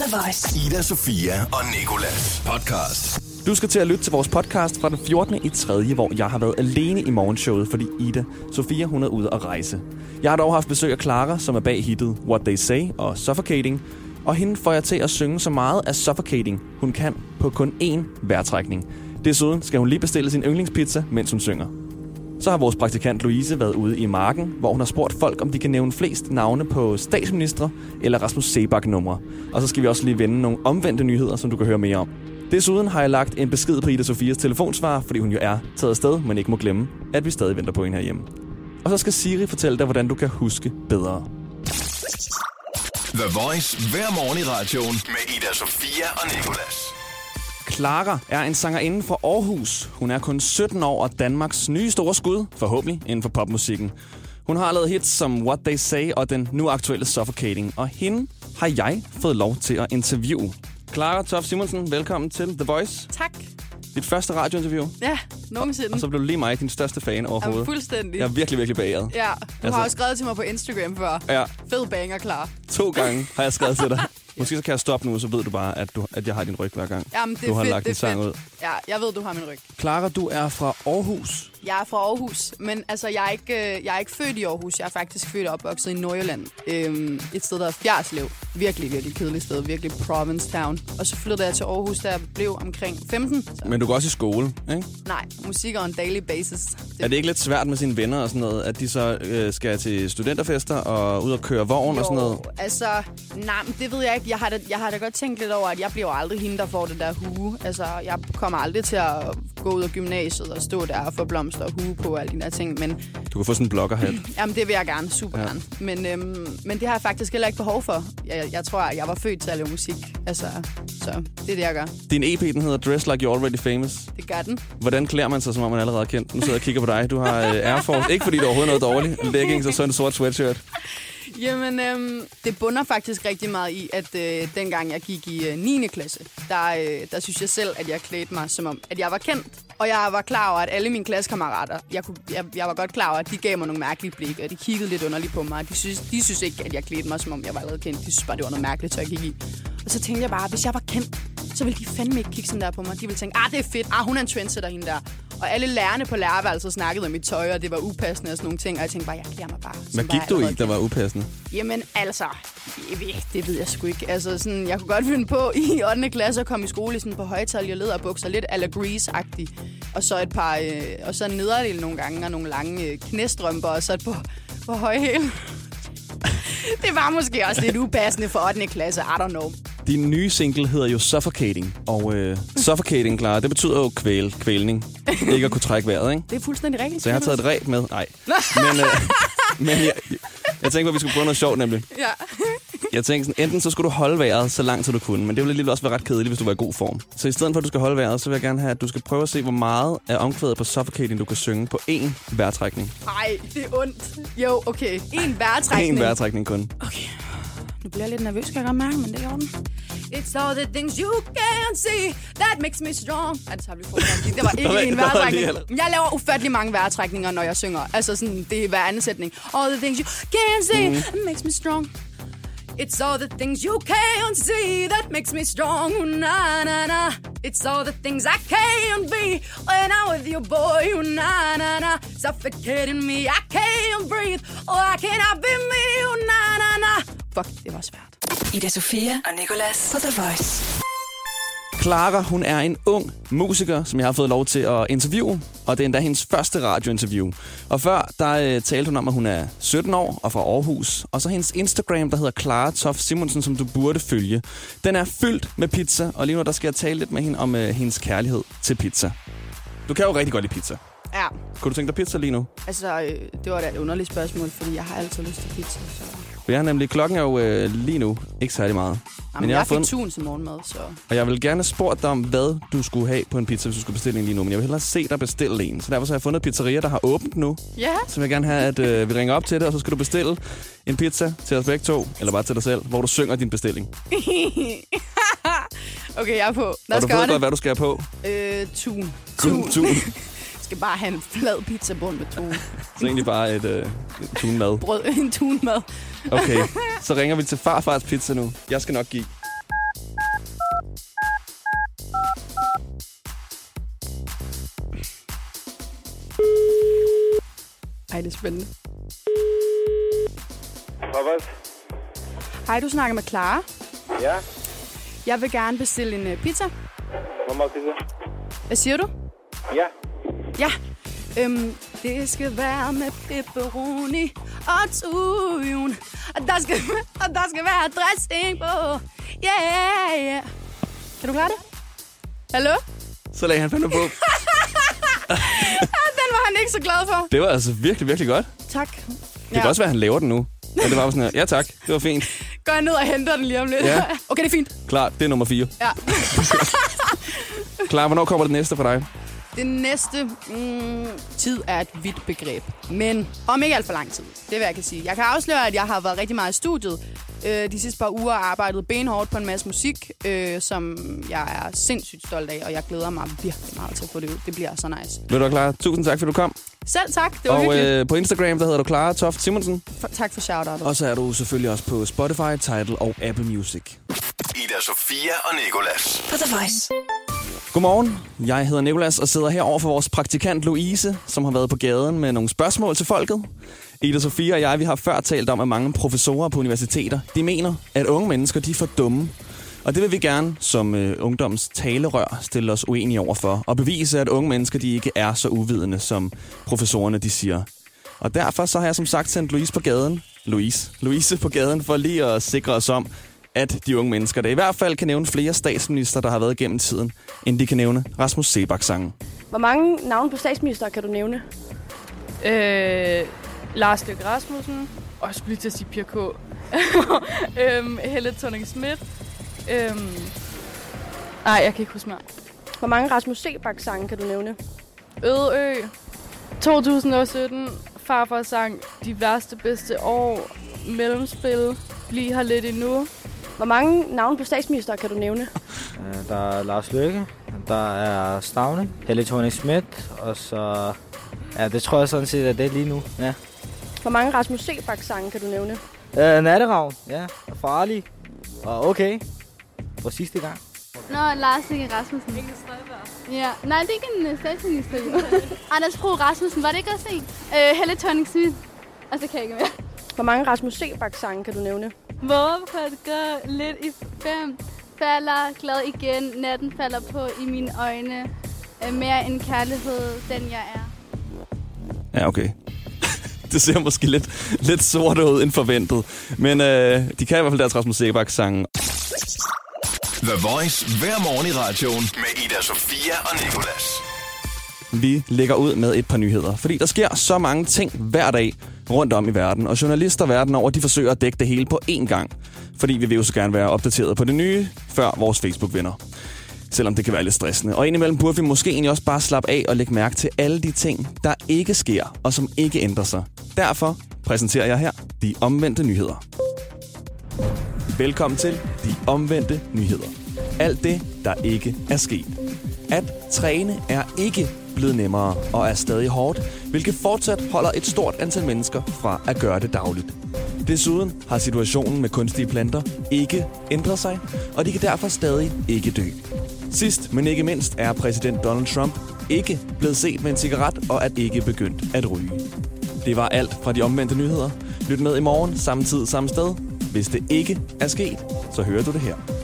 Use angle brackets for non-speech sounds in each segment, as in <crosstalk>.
The Voice. Ida, Sofia og Nikolas podcast. Du skal til at lytte til vores podcast fra den 14. i 3., hvor jeg har været alene i morgenshowet, fordi Ida, Sofia, hun er ude at rejse. Jeg har dog haft besøg af Clara, som er bag hittet What They Say og Suffocating, og hende får jeg til at synge så meget af Suffocating, hun kan på kun én vejrtrækning. Desuden skal hun lige bestille sin yndlingspizza, mens hun synger. Så har vores praktikant Louise været ude i marken, hvor hun har spurgt folk, om de kan nævne flest navne på statsministre eller Rasmus Sebak-numre. Og så skal vi også lige vende nogle omvendte nyheder, som du kan høre mere om. Desuden har jeg lagt en besked på Ida Sofias telefonsvar, fordi hun jo er taget afsted, men ikke må glemme, at vi stadig venter på hende herhjemme. Og så skal Siri fortælle dig, hvordan du kan huske bedre. The Voice hver morgen i radioen med Ida, Sofia og Nikolas. Clara er en sangerinde fra Aarhus. Hun er kun 17 år og Danmarks nye store skud, forhåbentlig, inden for popmusikken. Hun har lavet hits som What They Say og den nu aktuelle Suffocating, og hende har jeg fået lov til at interviewe. Clara Toff Simonsen, velkommen til The Voice. Tak. Dit første radiointerview, Ja, nogensinde. og så blev du lige mig din største fan Jamen, overhovedet. fuldstændig. Jeg er virkelig, virkelig beæret. Ja, du Altså- har også skrevet til mig på Instagram før. Ja, Fed banger klar. to gange har jeg skrevet til dig. <laughs> Måske så kan jeg stoppe nu, så ved du bare, at, du, at jeg har din ryg hver gang. Jamen, det er du har fedt, lagt det en sang fedt. ud. Ja, jeg ved, du har min ryg. Clara, du er fra Aarhus. Jeg er fra Aarhus, men altså, jeg er ikke, øh, jeg er ikke født i Aarhus. Jeg er faktisk født og opvokset i Nordjylland. Øhm, et sted, der er Fjerslev. Virkelig, virkelig kedeligt sted. Virkelig province town. Og så flyttede jeg til Aarhus, da jeg blev omkring 15. Så, Men du går også i skole, ikke? nej, musik on daily basis. Er det ikke lidt svært med sine venner og sådan noget, at de så øh, skal til studenterfester og ud og køre vogn og sådan noget? altså, nej, det ved jeg ikke. Jeg har, da, jeg har da godt tænkt lidt over, at jeg bliver aldrig hende, der får det der hue. Altså, jeg kommer aldrig til at gå ud af gymnasiet og stå der og få blomster og hue på og alle de der ting. Men Du kan få sådan en bloggerhat. <clears throat> jamen, det vil jeg gerne, super Ja. gerne. Men, øhm, men det har jeg faktisk heller ikke behov for. Jeg, jeg tror, jeg var født til at lave musik. Altså, så det er det, jeg gør. Din EP, den hedder Dress Like You're Already Famous. Det gør den. Hvordan klæder man sig, som om man allerede er kendt? Nu sidder jeg og kigger på dig. Du har øh, Air Force. Ikke fordi det er overhovedet noget dårligt. Leggings og så en sort sweatshirt. Jamen, øhm, det bunder faktisk rigtig meget i, at øh, dengang jeg gik i øh, 9. klasse, der, øh, der synes jeg selv, at jeg klædte mig som om, at jeg var kendt. Og jeg var klar over, at alle mine klassekammerater, jeg, kunne, jeg, jeg var godt klar over, at de gav mig nogle mærkelige blik, og de kiggede lidt underligt på mig. De synes, de synes ikke, at jeg klædte mig, som om jeg var allerede kendt. De synes bare, det var noget mærkeligt, så jeg gik i. Og så tænkte jeg bare, at hvis jeg var kendt, så ville de fandme ikke kigge sådan der på mig. De ville tænke, ah, det er fedt. Ah, hun er en trendsetter, hende der. Og alle lærerne på lærerværelset snakkede om mit tøj, og det var upassende og sådan nogle ting. Og jeg tænkte bare, jeg klæder mig bare. Hvad gik du i, der var upassende? Jamen altså, det ved jeg sgu ikke. Altså, sådan, jeg kunne godt finde på i 8. klasse at komme i skole sådan på højtalje lederbukser, lidt a la Grease-agtig. Og så et par, øh, og så en nederdel nogle gange, og nogle lange øh, knæstrømper, og så et par, par høje hæle. <laughs> det var måske også lidt upassende for 8. klasse, I don't know. Din nye single hedder jo Suffocating. Og øh, Suffocating, Clara, det betyder jo kvæl, kvælning. Ikke at kunne trække vejret, ikke? Det er fuldstændig rigtigt. Så jeg har taget et ræb med. Nej. Men, øh, <laughs> men jeg, jeg tænkte, at vi skulle prøve noget sjovt, nemlig. Ja. Jeg tænkte sådan, enten så skulle du holde vejret så langt, som du kunne, men det ville alligevel også være ret kedeligt, hvis du var i god form. Så i stedet for, at du skal holde vejret, så vil jeg gerne have, at du skal prøve at se, hvor meget af omkvædet på Suffocating, du kan synge på én vejrtrækning. Ej, det er ondt. Jo, okay. En vejrtrækning. Én vejrtrækning kun. Nu bliver jeg lidt nervøs, kan jeg godt mærke, men det er i orden. It's all the things you can see that makes me strong. Ej, det tager vi for Det var <laughs> Der var- ikke en vejrtrækning. Jeg laver ufattelig mange vejrtrækninger, når jeg synger. Altså sådan, det er hver anden sætning. All the things you can see that makes me strong. It's all the things you can't see that makes me strong. Na na na. It's all the things I can't be when I'm with you, boy. Na na na. Suffocating me, I can't breathe. Oh, I cannot be me. Na na na. Fuck, det var svært. Ida Sofia og Nicolas på The Voice. Clara, hun er en ung musiker, som jeg har fået lov til at interviewe, og det er endda hendes første radiointerview. Og før, der øh, talte hun om, at hun er 17 år og fra Aarhus. Og så hendes Instagram, der hedder Clara Toff Simonsen, som du burde følge. Den er fyldt med pizza, og lige nu der skal jeg tale lidt med hende om øh, hendes kærlighed til pizza. Du kan jo rigtig godt lide pizza. Ja, Kunne du tænke dig pizza lige nu? altså, øh, det var da et underligt spørgsmål, fordi jeg har altid lyst til pizza. Så. For jeg har nemlig, klokken er jo øh, lige nu ikke særlig meget. Jamen, jeg jeg, har fik fundet- tun til morgenmad, så... Og jeg vil gerne spurgt dig om, hvad du skulle have på en pizza, hvis du skulle bestille en lige nu. Men jeg vil hellere se dig bestille en. Så derfor så har jeg fundet et pizzeria, der har åbent nu. Ja, Så vil jeg gerne have, at øh, vi ringer op til det, og så skal du bestille en pizza til os begge to, eller bare til dig selv, hvor du synger din bestilling. <laughs> okay, jeg er på. Lad og os du ved godt, hvad du skal have på. Øh, tun. Tun. Tun skal bare have en flad pizzabund med tun. så egentlig bare et, øh, tunmad. Brød, en tunmad. okay, så ringer vi til farfars pizza nu. Jeg skal nok give. Ej, det er spændende. Farfars? Hej, du snakker med Clara. Ja. Jeg vil gerne bestille en øh, pizza. Hvor meget pizza? Hvad siger du? Ja. Ja. Øhm, det skal være med pepperoni og tujun. Og der skal, <laughs> og der skal være dressing på. Yeah, yeah. Kan du klare det? Hallo? Så lagde han fandme på. <laughs> Den var han ikke så glad for. Det var altså virkelig, virkelig godt. Tak. Det kan også være, at han laver den nu. Ja, det var bare sådan her. Ja tak, det var fint. Går jeg ned og henter den lige om lidt? Ja. <laughs> okay, det er fint. Klar, det er nummer 4. Ja. Klar, hvornår kommer det næste for dig? Det næste mm, tid er et vidt begreb. Men om ikke alt for lang tid. Det er, hvad jeg kan sige. Jeg kan afsløre, at jeg har været rigtig meget i studiet øh, de sidste par uger og arbejdet benhårdt på en masse musik, øh, som jeg er sindssygt stolt af, og jeg glæder mig virkelig meget til at få det ud. Det bliver så nice. Vil du klar? Tusind tak, fordi du kom. Selv tak. Det var Og hyggeligt. øh, på Instagram, der hedder du Clara Toft Simonsen. For, tak for shout-outet. Og så er du selvfølgelig også på Spotify, Tidal og Apple Music. Ida Sofia og Nikolas. På The Voice. Godmorgen, jeg hedder Nikolas og sidder her over for vores praktikant Louise, som har været på gaden med nogle spørgsmål til folket. Ida Sofia og jeg, vi har før talt om, at mange professorer på universiteter, de mener, at unge mennesker, de er for dumme. Og det vil vi gerne som øh, ungdoms talerør stille os uenige over for, og bevise, at unge mennesker, de ikke er så uvidende, som professorerne, de siger. Og derfor så har jeg som sagt sendt Louise på gaden, Louise, Louise på gaden, for lige at sikre os om, at de unge mennesker, der i hvert fald kan nævne flere statsminister, der har været gennem tiden, end de kan nævne Rasmus Sebak sangen. Hvor mange navne på statsminister kan du nævne? Øh, Lars Løkke Rasmussen. Og jeg skulle lige til at sige Pia K. <laughs> øhm, Helle thorning Schmidt. Øhm, nej, jeg kan ikke huske mere. Hvor mange Rasmus Sebak sange kan du nævne? Ødeø. 2017. Farfar sang De værste bedste år. Mellemspil. Bliv her lidt endnu. Hvor mange navne på statsminister kan du nævne? <laughs> Øh, Der er Lars Løkke, der er Stavne, Helle thorning Schmidt, og så... Ja, det tror jeg sådan set er det lige nu, ja. Hvor mange Rasmus Sebak sange kan du nævne? Øh, Natteravn, ja, og Farlig, og okay, for sidste gang. Nå, Lars Løkke Rasmussen. Ikke Ja. Nej, det er ikke en uh, statsminister. <laughs> Anders Fogh Rasmussen, var det ikke også en? Øh, Helle thorning Schmidt. Og så kan jeg ikke mere. Hvor mange Rasmus Sebak sange kan du nævne? Hvorfor gå lidt i fem? Falder glad igen. Natten falder på i mine øjne. Øh, mere end kærlighed, den jeg er. Ja, okay. <laughs> det ser måske lidt, lidt sort ud end forventet. Men øh, de kan i hvert fald deres Rasmus Sebak sangen. The Voice hver morgen i radioen med Ida Sofia og Nikolas. Vi lægger ud med et par nyheder, fordi der sker så mange ting hver dag rundt om i verden, og journalister verden over, de forsøger at dække det hele på én gang, fordi vi vil jo så gerne være opdateret på det nye, før vores Facebook-venner. Selvom det kan være lidt stressende. Og indimellem burde vi måske egentlig også bare slappe af og lægge mærke til alle de ting, der ikke sker, og som ikke ændrer sig. Derfor præsenterer jeg her de omvendte nyheder. Velkommen til De Omvendte Nyheder. Alt det, der ikke er sket. At træne er ikke blevet nemmere og er stadig hårdt, hvilket fortsat holder et stort antal mennesker fra at gøre det dagligt. Desuden har situationen med kunstige planter ikke ændret sig, og de kan derfor stadig ikke dø. Sidst, men ikke mindst, er præsident Donald Trump ikke blevet set med en cigaret og er ikke begyndt at ryge. Det var alt fra de omvendte nyheder. Lyt med i morgen, samme tid, samme sted. Hvis det ikke er sket, så hører du det her.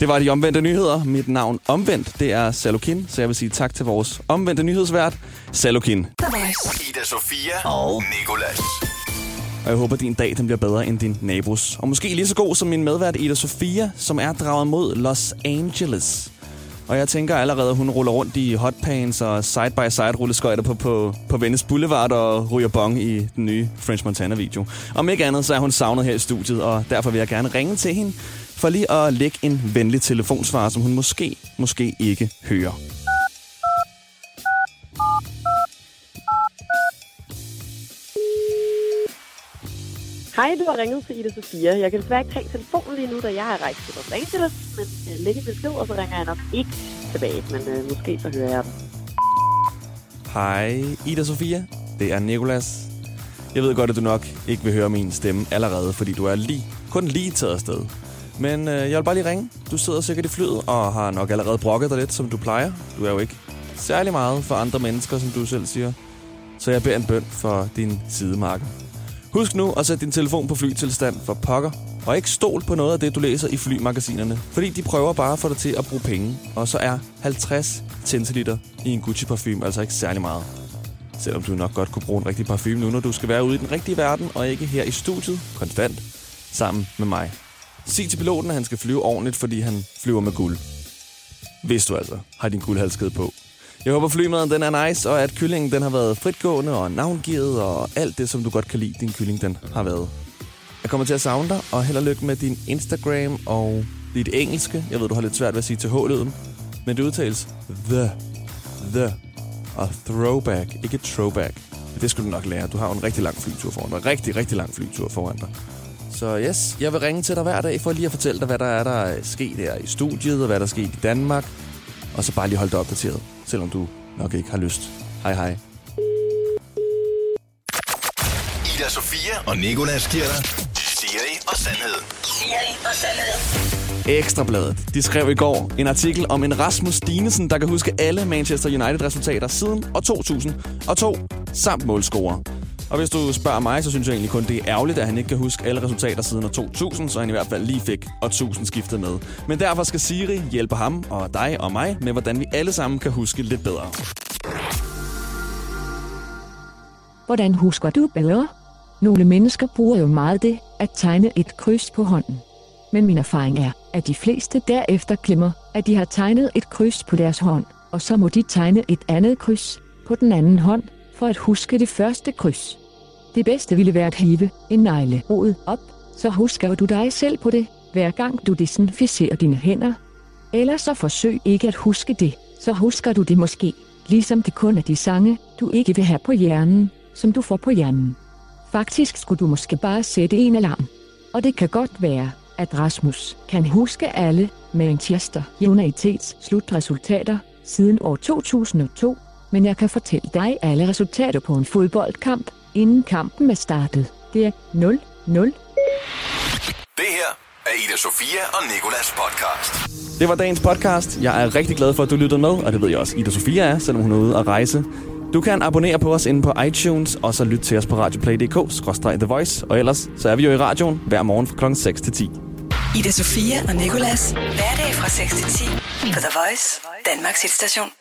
Det var de omvendte nyheder. Mit navn omvendt, det er Salokin, så jeg vil sige tak til vores omvendte nyhedsvært, Voice. Ida Sofia og Nikolas. Og jeg håber, din dag den bliver bedre end din nabos. Og måske lige så god som min medvært Ida Sofia, som er draget mod Los Angeles. Og jeg tænker allerede, at hun ruller rundt i hotpants og side-by-side rulleskøjter på, på, på Venice Boulevard og ryger bong i den nye French Montana-video. Om ikke andet, så er hun savnet her i studiet, og derfor vil jeg gerne ringe til hende, for lige at lægge en venlig telefonsvar, som hun måske, måske ikke hører. Hej, du har ringet til Ida Sofia. Jeg kan desværre ikke tage telefonen lige nu, da jeg er rejst til Los Angeles, men øh, læg en besked, og så ringer jeg nok ikke tilbage, men øh, måske så hører jeg dem. Hej, Ida Sofia. Det er Nikolas. Jeg ved godt, at du nok ikke vil høre min stemme allerede, fordi du er lige, kun lige taget afsted. Men øh, jeg vil bare lige ringe. Du sidder sikkert i flyet og har nok allerede brokket dig lidt, som du plejer. Du er jo ikke særlig meget for andre mennesker, som du selv siger. Så jeg beder en bøn for din sidemarker. Husk nu at sætte din telefon på flytilstand for pokker, og ikke stol på noget af det, du læser i flymagasinerne, fordi de prøver bare at få dig til at bruge penge, og så er 50 centiliter i en Gucci-parfume altså ikke særlig meget. Selvom du nok godt kunne bruge en rigtig parfume nu, når du skal være ude i den rigtige verden, og ikke her i studiet, konstant, sammen med mig. Sig til piloten, at han skal flyve ordentligt, fordi han flyver med guld. Hvis du altså har din guldhalskede på. Jeg håber, flymaden den er nice, og at kyllingen den har været fritgående og navngivet, og alt det, som du godt kan lide, din kylling den har været. Jeg kommer til at savne dig, og held og lykke med din Instagram og dit engelske. Jeg ved, du har lidt svært ved at sige til H-lyden, men det udtales the, the og throwback, ikke throwback. Det skulle du nok lære. Du har jo en rigtig lang flytur foran dig. Rigtig, rigtig lang flytur foran dig. Så yes, jeg vil ringe til dig hver dag for lige at fortælle dig, hvad der er, der er sket her i studiet, og hvad der er sket i Danmark. Og så bare lige holde dig opdateret, selvom du nok ikke har lyst. Hej hej. Ida Sofia og Nicolas giver dig og Sandhed. Siri og Sandhed. Ekstrabladet. De skrev i går en artikel om en Rasmus Dinesen, der kan huske alle Manchester United-resultater siden år 2002, samt målscorer. Og hvis du spørger mig, så synes jeg egentlig kun, det er ærgerligt, at han ikke kan huske alle resultater siden år 2000, så han i hvert fald lige fik år 1000 skiftet med. Men derfor skal Siri hjælpe ham og dig og mig med, hvordan vi alle sammen kan huske lidt bedre. Hvordan husker du bedre? Nogle mennesker bruger jo meget det, at tegne et kryds på hånden. Men min erfaring er, at de fleste derefter glemmer, at de har tegnet et kryds på deres hånd, og så må de tegne et andet kryds på den anden hånd, for at huske det første kryds. Det bedste ville være at hive en negle neglerod op, så husker du dig selv på det, hver gang du desinficerer dine hænder. Eller så forsøg ikke at huske det, så husker du det måske, ligesom det kun er de sange, du ikke vil have på hjernen, som du får på hjernen. Faktisk skulle du måske bare sætte en alarm. Og det kan godt være, at Rasmus kan huske alle Manchester Uniteds slutresultater siden år 2002, men jeg kan fortælle dig alle resultater på en fodboldkamp, inden kampen er startet. Det er 0-0. Det her er Ida Sofia og Nicolas podcast. Det var dagens podcast. Jeg er rigtig glad for, at du lyttede med, og det ved jeg også, Ida Sofia er, selvom hun er ude at rejse. Du kan abonnere på os inde på iTunes, og så lytte til os på radioplay.dk-the voice. Og ellers, så er vi jo i radioen hver morgen fra klokken 6 til 10. Ida Sofia og Nicolas. Hverdag fra 6 til 10 på The Voice, Danmarks hitstation.